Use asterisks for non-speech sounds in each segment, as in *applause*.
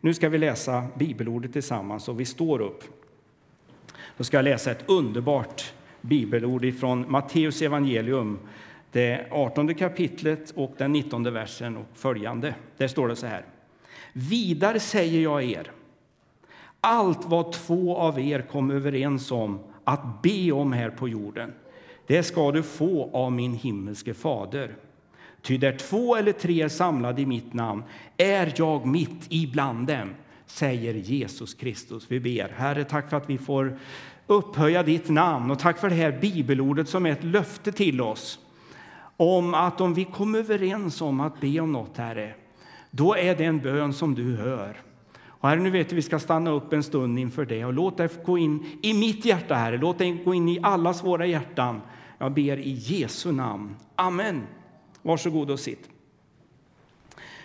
Nu ska vi läsa bibelordet tillsammans och vi står upp. Då ska jag läsa ett underbart bibelord från Matteus evangelium, det 18 kapitlet och den 19 versen och följande. Där står det så här. Vidare säger jag er, allt vad två av er kom överens om att be om här på jorden, det ska du få av min himmelske fader. Ty där två eller tre är samlade i mitt namn är jag mitt ibland dem, säger Jesus Kristus. Vi ber, Herre, tack för att vi får upphöja ditt namn och tack för det här bibelordet som är ett löfte till oss om att om vi kommer överens om att be om något, Herre, då är det en bön som du hör. Och herre, nu vet vi ska stanna upp en stund inför det och låt det gå in i mitt hjärta, Herre. Låt det gå in i allas våra hjärtan. Jag ber i Jesu namn. Amen. Varsågod och sitt.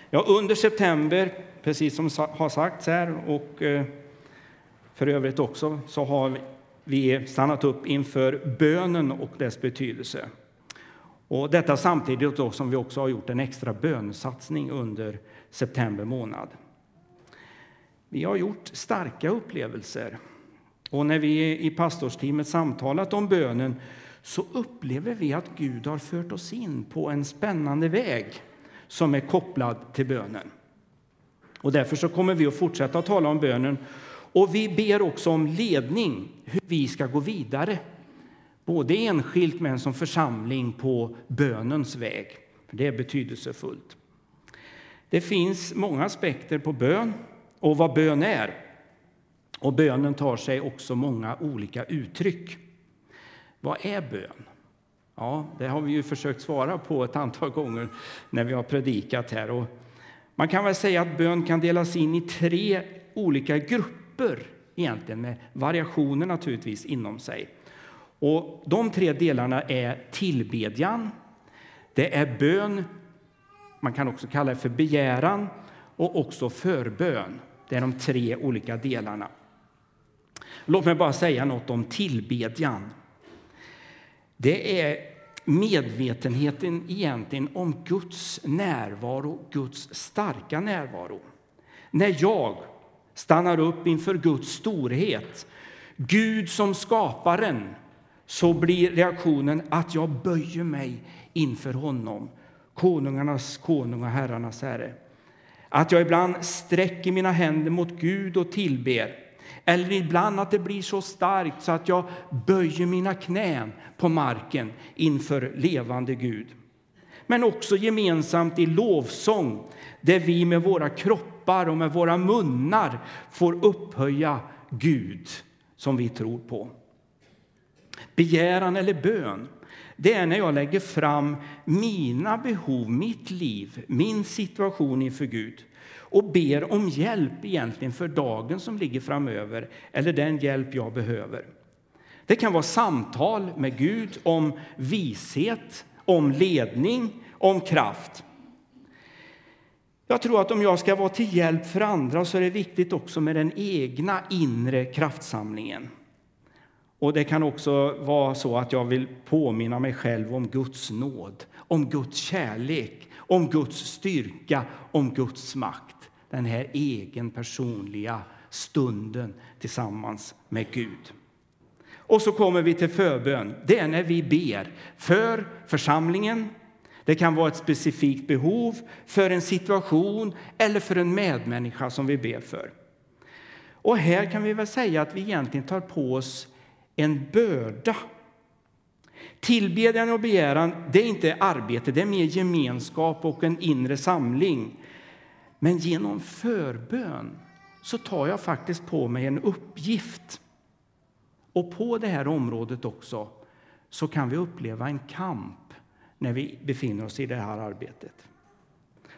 Ja, under september, precis som har sagts här och eh, för övrigt också, så har vi stannat upp inför bönen och dess betydelse. Och detta samtidigt då som vi också har gjort en extra bönsatsning under september månad. Vi har gjort starka upplevelser. Och när vi i pastorsteamet samtalat om bönen så upplever vi att Gud har fört oss in på en spännande väg som är kopplad till bönen. Och därför så kommer vi att fortsätta att tala om bönen. Och vi ber också om ledning, hur vi ska gå vidare. Både enskilt men som församling på bönens väg. Det är betydelsefullt. Det finns många aspekter på bön och vad bön är. Och bönen tar sig också många olika uttryck. Vad är bön? Ja, det har vi ju försökt svara på ett antal gånger när vi har predikat här. Och man kan väl säga att bön kan delas in i tre olika grupper egentligen med variationer naturligtvis inom sig. Och de tre delarna är tillbedjan, det är bön, man kan också kalla det för begäran och också förbön. Det är de tre olika delarna. Låt mig bara säga något om tillbedjan. Det är medvetenheten egentligen om Guds närvaro, Guds starka närvaro. När jag stannar upp inför Guds storhet, Gud som skaparen, så blir reaktionen att jag böjer mig inför honom, konungarnas konung och herrarnas herre. Att jag ibland sträcker mina händer mot Gud och tillber. Eller ibland att det blir så starkt så att jag böjer mina knän på marken inför levande Gud. Men också gemensamt i lovsång där vi med våra kroppar och med våra munnar får upphöja Gud som vi tror på. Begäran eller bön det är när jag lägger fram mina behov, mitt liv, min situation inför Gud och ber om hjälp egentligen för dagen som ligger framöver eller den hjälp jag behöver. Det kan vara samtal med Gud om vishet, om ledning, om kraft. Jag tror att om jag ska vara till hjälp för andra så är det viktigt också med den egna inre kraftsamlingen. Och Det kan också vara så att jag vill påminna mig själv om Guds nåd, om Guds kärlek, om Guds styrka, om Guds makt. Den här egen personliga stunden tillsammans med Gud. Och så kommer vi till förbön. Det är när vi ber för församlingen. Det kan vara ett specifikt behov för en situation eller för en medmänniska som vi ber för. Och här kan vi väl säga att vi egentligen tar på oss en börda. Tillbedjan och begäran det är inte arbete, det är mer gemenskap och en inre samling. Men genom förbön så tar jag faktiskt på mig en uppgift. Och på det här området också så kan vi uppleva en kamp när vi befinner oss i det här arbetet.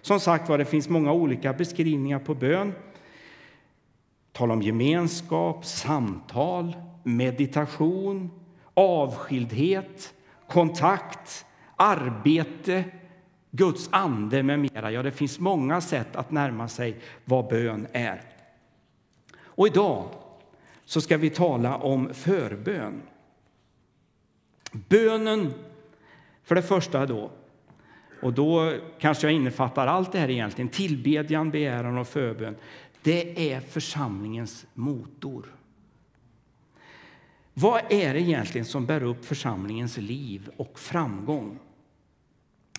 Som sagt var, det finns många olika beskrivningar på bön. Tala om gemenskap, samtal, meditation, avskildhet, kontakt, arbete, Guds ande med mera. Ja, det finns många sätt att närma sig vad bön är. Och idag så ska vi tala om förbön. Bönen, för det första då, och då kanske jag innefattar allt det här egentligen, tillbedjan, begäran och förbön. det är församlingens motor. Vad är det egentligen som bär upp församlingens liv och framgång?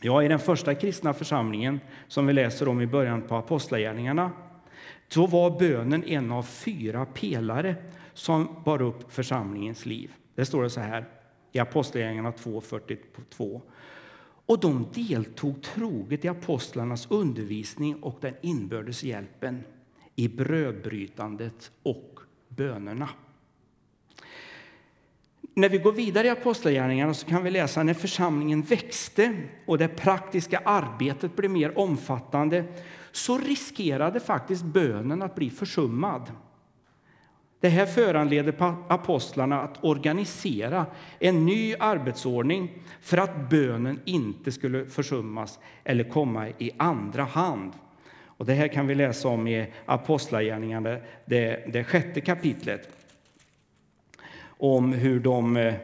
Ja, i den första kristna församlingen som vi läser om i början på Apostlagärningarna så var bönen en av fyra pelare som bar upp församlingens liv. Det står det så här i Apostlagärningarna 2.42. Och de deltog troget i apostlarnas undervisning och den inbördes hjälpen i brödbrytandet och bönerna. När vi går vidare i Apostlagärningarna så kan vi läsa när församlingen växte och det praktiska arbetet blev mer omfattande så riskerade faktiskt bönen att bli försummad. Det här föranleder apostlarna att organisera en ny arbetsordning för att bönen inte skulle försummas eller komma i andra hand. Och det här kan vi läsa om i Apostlagärningarna, det, det sjätte kapitlet om hur de eh,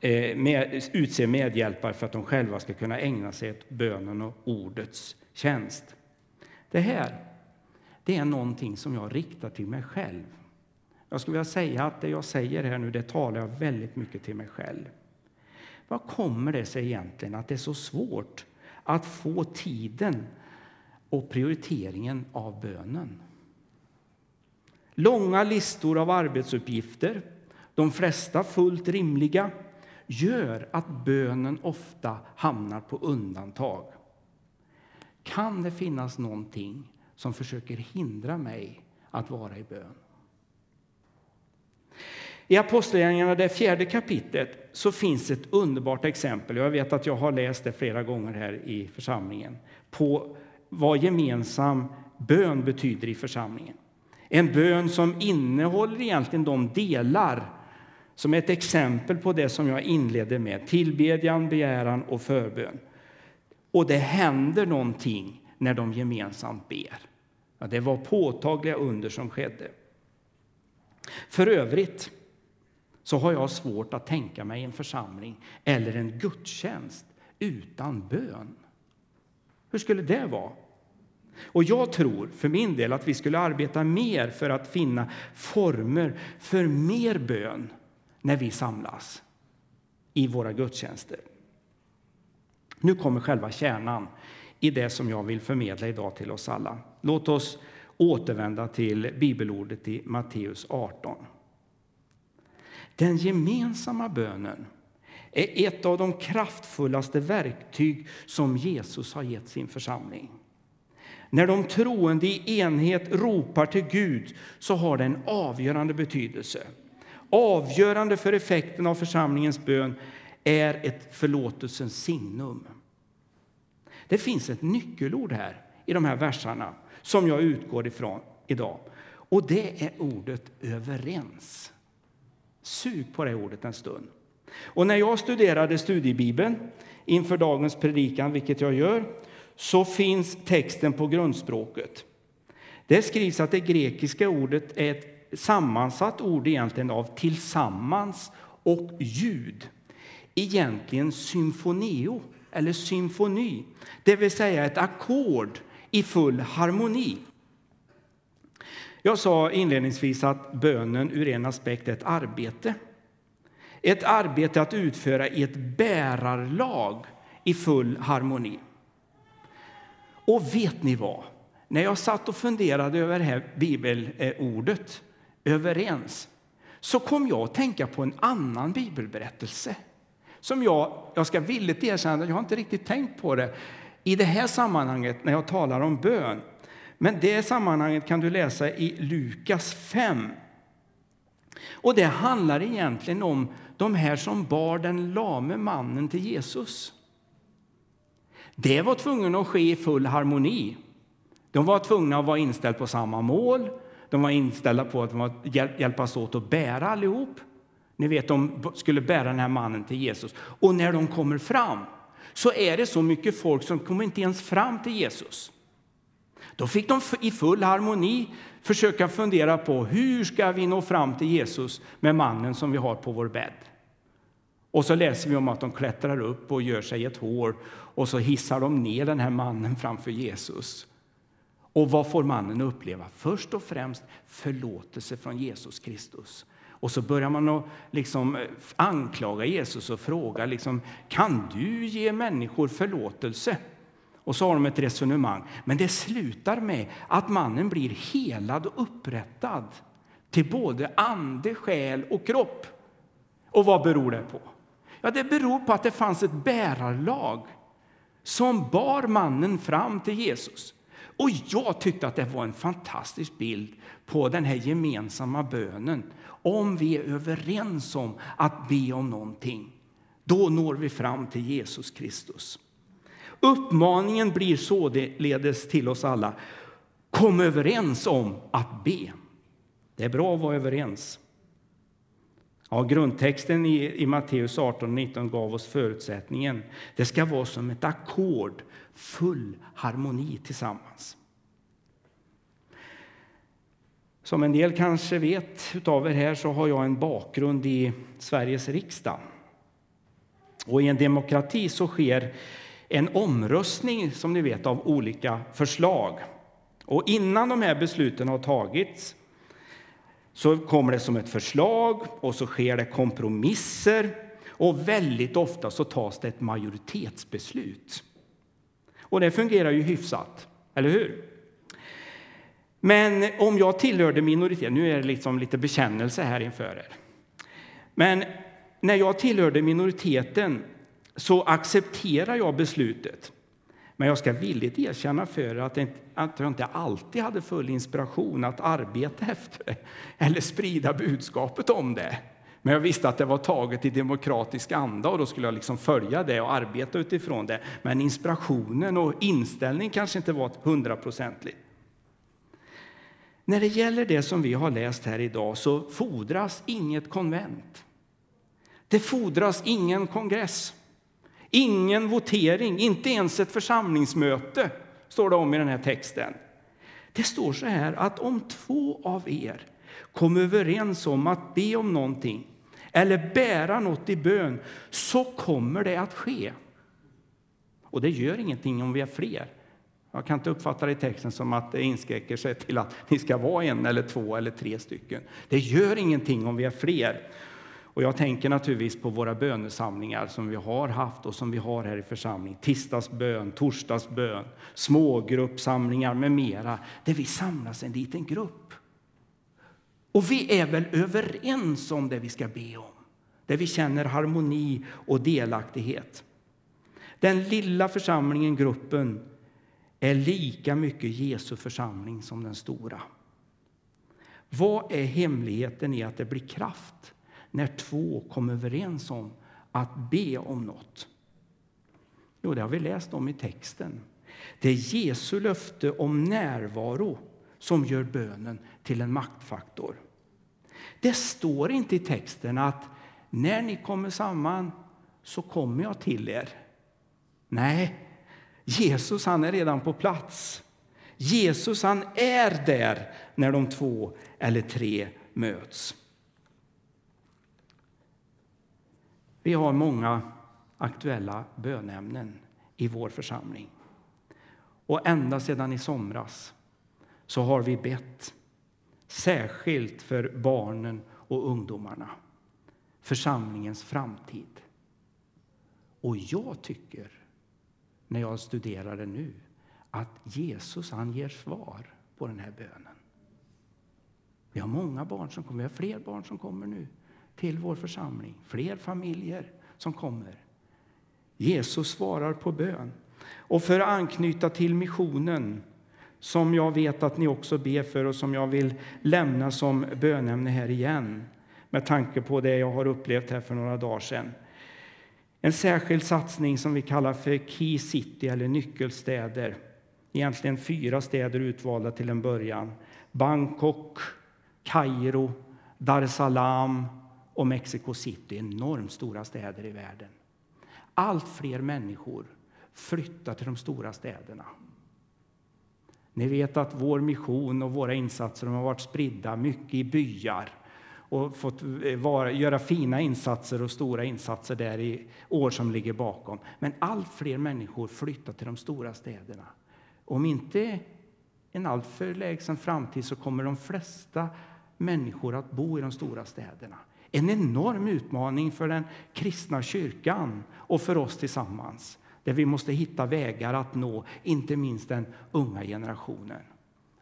eh, med, utser medhjälpare för att de själva ska kunna ägna sig åt bönen och ordets tjänst. Det här det är någonting som jag riktar till mig själv. Jag skulle vilja säga att det jag säger här nu, det talar jag väldigt mycket till mig själv. Vad kommer det sig egentligen att det är så svårt att få tiden och prioriteringen av bönen? Långa listor av arbetsuppgifter, de flesta fullt rimliga, gör att bönen ofta hamnar på undantag. Kan det finnas någonting som försöker hindra mig att vara i bön? I Apostlagärningarna, det fjärde kapitlet, så finns ett underbart exempel. Jag vet att jag har läst det flera gånger här i församlingen på vad gemensam bön betyder i församlingen. En bön som innehåller egentligen de delar som ett exempel på det som jag inledde med, tillbedjan, begäran och förbön. Och det händer någonting när de gemensamt ber. Ja, det var påtagliga under som skedde. För övrigt så har jag svårt att tänka mig en församling eller en gudstjänst utan bön. Hur skulle det vara? Och jag tror för min del att vi skulle arbeta mer för att finna former för mer bön när vi samlas i våra gudstjänster. Nu kommer själva kärnan i det som jag vill förmedla idag till oss alla. Låt oss återvända till bibelordet i Matteus 18. Den gemensamma bönen är ett av de kraftfullaste verktyg som Jesus har gett sin församling. När de troende i enhet ropar till Gud så har det en avgörande betydelse. Avgörande för effekten av församlingens bön är ett förlåtelsens signum. Det finns ett nyckelord här i de här verserna som jag utgår ifrån idag. Och det är ordet överens. Sug på det ordet en stund. Och när jag studerade studiebibeln inför dagens predikan, vilket jag gör, så finns texten på grundspråket. Det skrivs att det grekiska ordet är ett sammansatt ord egentligen av tillsammans och ljud. Egentligen symfonio, eller symfoni, det vill säga ett ackord i full harmoni. Jag sa inledningsvis att bönen ur en aspekt är ett arbete. Ett arbete att utföra i ett bärarlag i full harmoni. Och vet ni vad? När jag satt och funderade över det här bibelordet, överens, så kom jag att tänka på en annan bibelberättelse som jag, jag ska villigt erkänna, jag har inte riktigt tänkt på det i det här sammanhanget när jag talar om bön. Men det sammanhanget kan du läsa i Lukas 5. Och det handlar egentligen om de här som bar den lame mannen till Jesus. Det var tvungen att ske i full harmoni. De var tvungna att vara inställda på samma mål. De var inställda på att hjälpas åt att bära allihop. Ni vet, de skulle bära den här mannen till Jesus. Och när de kommer fram så är det så mycket folk som kommer inte ens fram till Jesus. Då fick de i full harmoni försöka fundera på hur ska vi nå fram till Jesus med mannen som vi har på vår bädd. Och så läser vi om att de klättrar upp och gör sig ett hår och så hissar de ner den här mannen framför Jesus. Och vad får mannen uppleva? Först och främst förlåtelse från Jesus Kristus. Och så börjar man att liksom eh, anklaga Jesus och fråga liksom, kan du ge människor förlåtelse? Och så har de ett resonemang. Men det slutar med att mannen blir helad och upprättad till både ande, själ och kropp. Och vad beror det på? Ja, det beror på att det fanns ett bärarlag som bar mannen fram till Jesus. Och jag tyckte att det var en fantastisk bild på den här gemensamma bönen. Om vi är överens om att be om någonting, då når vi fram till Jesus Kristus. Uppmaningen blir således till oss alla. Kom överens om att be. Det är bra att vara överens. Ja, grundtexten i, i Matteus 18 19 gav oss förutsättningen. Det ska vara som ett ackord, full harmoni tillsammans. Som en del kanske vet utav er här så har jag en bakgrund i Sveriges riksdag. Och I en demokrati så sker en omröstning som ni vet av olika förslag. Och innan de här besluten har tagits så kommer det som ett förslag och så sker det kompromisser och väldigt ofta så tas det ett majoritetsbeslut. Och det fungerar ju hyfsat, eller hur? Men om jag tillhörde minoriteten, nu är det liksom lite bekännelse här inför er. Men när jag tillhörde minoriteten så accepterar jag beslutet. Men jag ska villigt erkänna för att, att jag inte alltid hade full inspiration att arbeta *laughs* efter det eller sprida budskapet om det. Men jag visste att det var taget i demokratisk anda och då skulle jag liksom följa det och arbeta utifrån det. Men inspirationen och inställningen kanske inte var hundraprocentig. När det gäller det som vi har läst här idag så fordras inget konvent. Det fordras ingen kongress. Ingen votering, inte ens ett församlingsmöte, står det om i den här texten. Det står så här att om två av er kommer överens om att be om någonting eller bära något i bön, så kommer det att ske. Och det gör ingenting om vi är fler. Jag kan inte uppfatta det i texten som att det inskränker sig till att ni ska vara en eller två eller tre stycken. Det gör ingenting om vi är fler. Och jag tänker naturligtvis på våra bönesamlingar som vi har haft och som vi har här i församlingen. Tisdagsbön, torsdagsbön, smågruppsamlingar med mera, där vi samlas en liten grupp. Och vi är väl överens om det vi ska be om, där vi känner harmoni och delaktighet. Den lilla församlingen, gruppen, är lika mycket Jesu församling som den stora. Vad är hemligheten i att det blir kraft när två kommer överens om att be om något? Jo, det har vi läst om i texten. Det är Jesu löfte om närvaro som gör bönen till en maktfaktor. Det står inte i texten att när ni kommer samman så kommer jag till er. Nej, Jesus han är redan på plats. Jesus han är där när de två eller tre möts. Vi har många aktuella bönämnen i vår församling. Och ända sedan i somras så har vi bett särskilt för barnen och ungdomarna, församlingens framtid. Och jag tycker, när jag studerar det nu, att Jesus han ger svar på den här bönen. Vi har många barn som kommer, vi har fler barn som kommer nu till vår församling. Fler familjer som kommer. Jesus svarar på bön. Och för att anknyta till missionen som jag vet att ni också ber för och som jag vill lämna som bönämne här igen med tanke på det jag har upplevt här för några dagar sedan. En särskild satsning som vi kallar för Key City eller nyckelstäder. Egentligen fyra städer utvalda till en början. Bangkok, Kairo, Dar es Salaam och Mexico City, enormt stora städer i världen. Allt fler människor flyttar till de stora städerna. Ni vet att vår mission och våra insatser har varit spridda mycket i byar och fått eh, vara, göra fina insatser och stora insatser där i år som ligger bakom. Men allt fler människor flyttar till de stora städerna. Om inte en alltför lägsen framtid så kommer de flesta människor att bo i de stora städerna. En enorm utmaning för den kristna kyrkan och för oss tillsammans där vi måste hitta vägar att nå inte minst den unga generationen.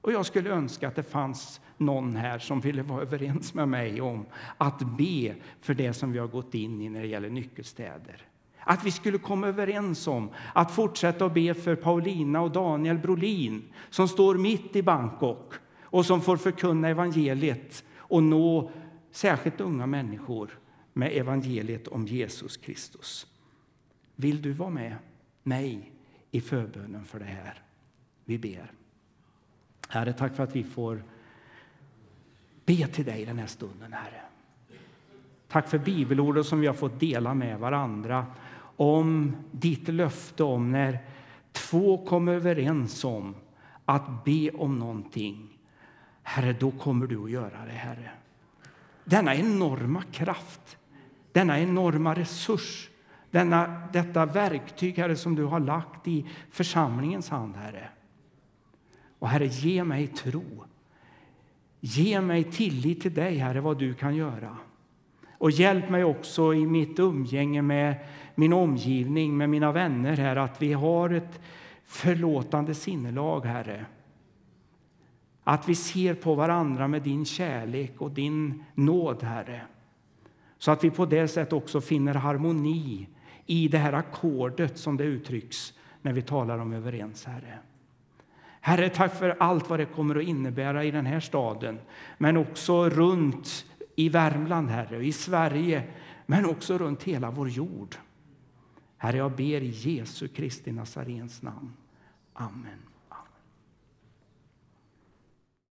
Och jag skulle önska att det fanns någon här som ville vara överens med mig om att be för det som vi har gått in i när det gäller nyckelstäder. Att vi skulle komma överens om att fortsätta att be för Paulina och Daniel Brolin som står mitt i Bangkok och som får förkunna evangeliet och nå särskilt unga människor med evangeliet om Jesus Kristus. Vill du vara med mig i förbönen för det här? Vi ber. Herre, tack för att vi får be till dig den här stunden, Herre. Tack för bibelordet som vi har fått dela med varandra om ditt löfte om när två kommer överens om att be om någonting. Herre, då kommer du att göra det, Herre. Denna enorma kraft, denna enorma resurs, denna, detta verktyg, Herre, som du har lagt i församlingens hand, Herre. Och Herre, ge mig tro. Ge mig tillit till dig, Herre, vad du kan göra. Och hjälp mig också i mitt umgänge med min omgivning, med mina vänner, Herre, att vi har ett förlåtande sinnelag, Herre. Att vi ser på varandra med din kärlek och din nåd, Herre. Så att vi på det sättet också finner harmoni i det här ackordet som det uttrycks när vi talar om överens, Herre. Herre, tack för allt vad det kommer att innebära i den här staden, men också runt i Värmland, Herre, i Sverige, men också runt hela vår jord. Herre, jag ber i Jesu Kristi Nazarens namn. Amen.